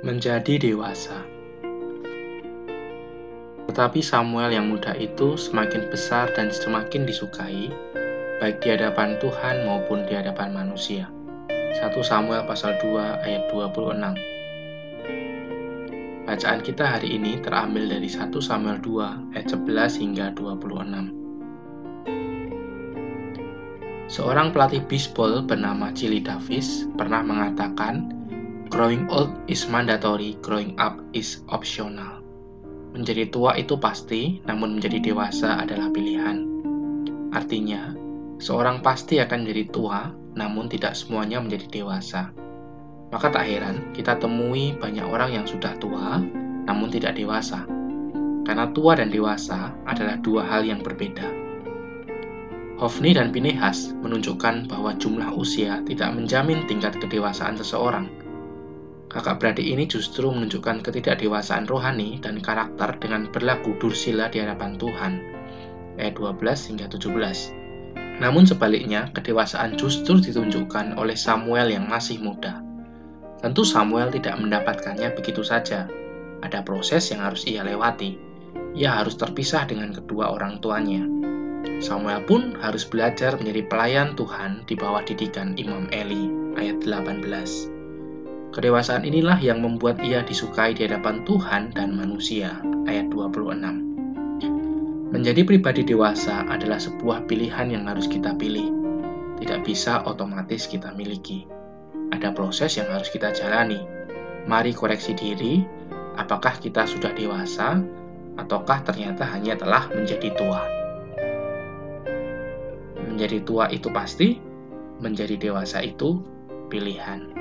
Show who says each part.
Speaker 1: menjadi dewasa. Tetapi Samuel yang muda itu semakin besar dan semakin disukai, baik di hadapan Tuhan maupun di hadapan manusia. 1 Samuel pasal 2 ayat 26 Bacaan kita hari ini terambil dari 1 Samuel 2 ayat 11 hingga 26. Seorang pelatih bisbol bernama Chili Davis pernah mengatakan Growing old is mandatory, growing up is optional. Menjadi tua itu pasti, namun menjadi dewasa adalah pilihan. Artinya, seorang pasti akan menjadi tua, namun tidak semuanya menjadi dewasa. Maka tak heran kita temui banyak orang yang sudah tua, namun tidak dewasa. Karena tua dan dewasa adalah dua hal yang berbeda. Hofni dan Pinehas menunjukkan bahwa jumlah usia tidak menjamin tingkat kedewasaan seseorang – Kakak beradik ini justru menunjukkan ketidakdewasaan rohani dan karakter dengan berlaku dursila di hadapan Tuhan. Ayat 12 hingga 17. Namun sebaliknya, kedewasaan justru ditunjukkan oleh Samuel yang masih muda. Tentu Samuel tidak mendapatkannya begitu saja. Ada proses yang harus ia lewati. Ia harus terpisah dengan kedua orang tuanya. Samuel pun harus belajar menjadi pelayan Tuhan di bawah didikan Imam Eli, ayat 18. Kedewasaan inilah yang membuat ia disukai di hadapan Tuhan dan manusia. Ayat 26. Menjadi pribadi dewasa adalah sebuah pilihan yang harus kita pilih. Tidak bisa otomatis kita miliki. Ada proses yang harus kita jalani. Mari koreksi diri, apakah kita sudah dewasa ataukah ternyata hanya telah menjadi tua. Menjadi tua itu pasti, menjadi dewasa itu pilihan.